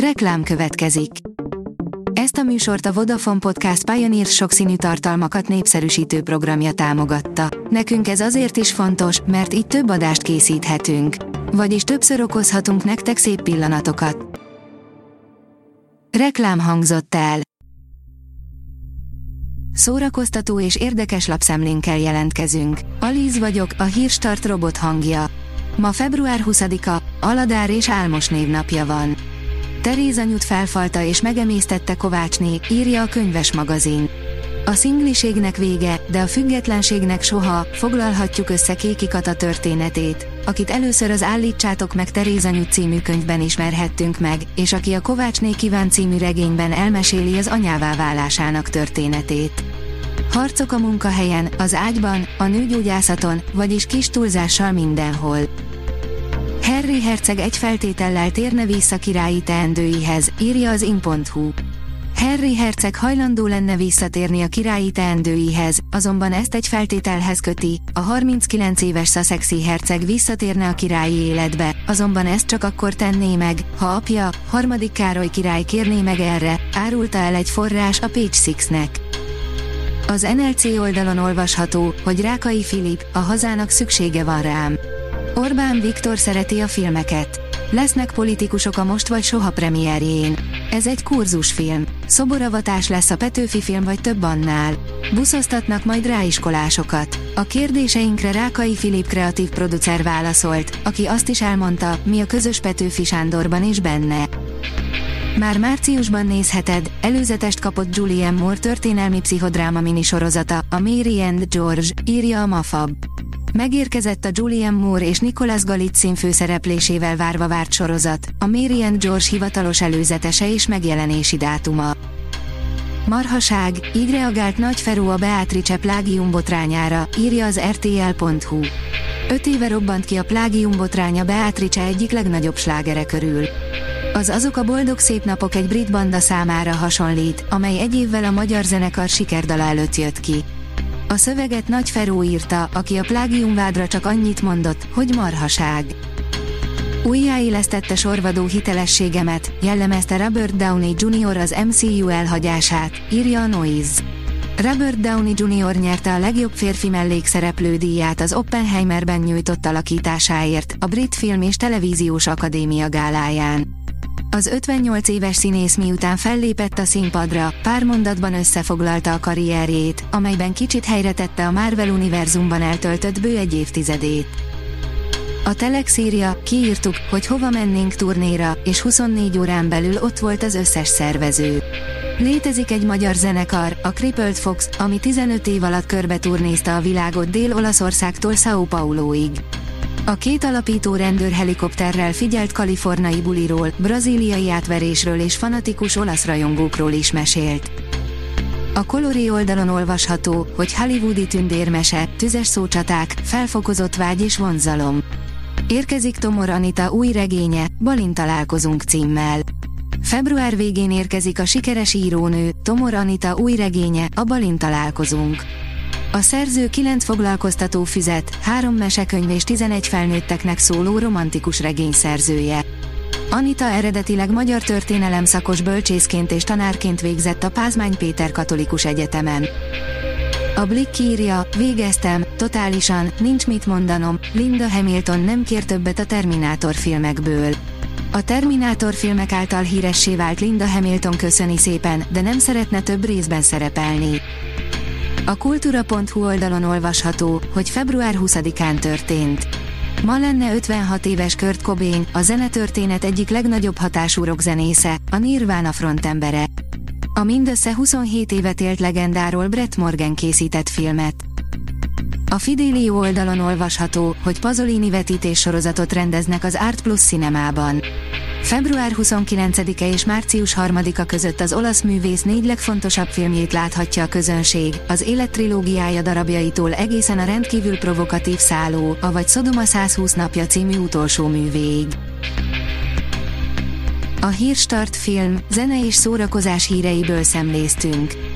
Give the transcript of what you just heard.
Reklám következik. Ezt a műsort a Vodafone Podcast Pioneer sokszínű tartalmakat népszerűsítő programja támogatta. Nekünk ez azért is fontos, mert így több adást készíthetünk. Vagyis többször okozhatunk nektek szép pillanatokat. Reklám hangzott el. Szórakoztató és érdekes lapszemlénkkel jelentkezünk. Alíz vagyok, a hírstart robot hangja. Ma február 20-a, Aladár és Álmos névnapja van. Teréz anyut felfalta és megemésztette Kovácsné, írja a könyves magazin. A szingliségnek vége, de a függetlenségnek soha, foglalhatjuk össze Kéki Kata történetét, akit először az Állítsátok meg Teréz anyut című könyvben ismerhettünk meg, és aki a Kovácsné kíván című regényben elmeséli az anyává válásának történetét. Harcok a munkahelyen, az ágyban, a nőgyógyászaton, vagyis kis túlzással mindenhol. Harry herceg egy feltétellel térne vissza királyi teendőihez, írja az in.hu. Harry herceg hajlandó lenne visszatérni a királyi teendőihez, azonban ezt egy feltételhez köti, a 39 éves Sussexi herceg visszatérne a királyi életbe, azonban ezt csak akkor tenné meg, ha apja, harmadik Károly király kérné meg erre, árulta el egy forrás a Page Six-nek. Az NLC oldalon olvasható, hogy Rákai Filip, a hazának szüksége van rám. Orbán Viktor szereti a filmeket. Lesznek politikusok a Most vagy Soha premierjén. Ez egy kurzusfilm. Szoboravatás lesz a Petőfi film vagy több annál. Buszoztatnak majd ráiskolásokat. A kérdéseinkre Rákai Filip kreatív producer válaszolt, aki azt is elmondta, mi a közös Petőfi Sándorban is benne. Már márciusban nézheted, előzetest kapott Julianne Moore történelmi pszichodráma minisorozata, a Mary and George, írja a Mafab. Megérkezett a Julianne Moore és Nicholas Galitzin főszereplésével várva várt sorozat, a Mary and George hivatalos előzetese és megjelenési dátuma. Marhaság, így reagált Nagy Feró a Beatrice plágium botrányára, írja az rtl.hu. Öt éve robbant ki a plágium botránya Beatrice egyik legnagyobb slágere körül. Az Azok a boldog szép napok egy brit banda számára hasonlít, amely egy évvel a magyar zenekar sikerdala előtt jött ki. A szöveget Nagy Feró írta, aki a plágiumvádra csak annyit mondott, hogy marhaság. Újjáélesztette sorvadó hitelességemet, jellemezte Robert Downey Jr. az MCU elhagyását, írja a Noise. Robert Downey Jr. nyerte a legjobb férfi mellékszereplő díját az Oppenheimerben nyújtott alakításáért, a Brit Film és Televíziós Akadémia gáláján. Az 58 éves színész miután fellépett a színpadra, pár mondatban összefoglalta a karrierjét, amelyben kicsit helyre tette a Marvel univerzumban eltöltött bő egy évtizedét. A Telex írja, kiírtuk, hogy hova mennénk turnéra, és 24 órán belül ott volt az összes szervező. Létezik egy magyar zenekar, a Crippled Fox, ami 15 év alatt körbe turnézta a világot Dél-Olaszországtól São Pauloig. A két alapító rendőr helikopterrel figyelt kaliforniai buliról, brazíliai átverésről és fanatikus olasz rajongókról is mesélt. A Colori oldalon olvasható, hogy hollywoodi tündérmese, tüzes szócsaták, felfokozott vágy és vonzalom. Érkezik Tomor Anita új regénye, Balin találkozunk címmel. Február végén érkezik a sikeres írónő, Tomor Anita új regénye, a Balin találkozunk. A szerző 9 foglalkoztató füzet, 3 mesekönyv és 11 felnőtteknek szóló romantikus regény szerzője. Anita eredetileg magyar történelem szakos bölcsészként és tanárként végzett a Pázmány Péter Katolikus Egyetemen. A Blick írja, végeztem, totálisan, nincs mit mondanom, Linda Hamilton nem kér többet a Terminátor filmekből. A Terminátor filmek által híressé vált Linda Hamilton köszöni szépen, de nem szeretne több részben szerepelni. A kultúra.hu oldalon olvasható, hogy február 20-án történt. Ma lenne 56 éves Kurt Cobain, a zenetörténet egyik legnagyobb hatású rockzenésze, a Nirvana frontembere. A mindössze 27 évet élt legendáról Brett Morgan készített filmet. A Fidelio oldalon olvasható, hogy Pazolini vetítés sorozatot rendeznek az Art Plus cinemában. Február 29-e és március 3-a között az olasz művész négy legfontosabb filmjét láthatja a közönség, az élet trilógiája darabjaitól egészen a rendkívül provokatív szálló, avagy Szodoma 120 napja című utolsó művéig. A Hírstart film, zene és szórakozás híreiből szemléztünk.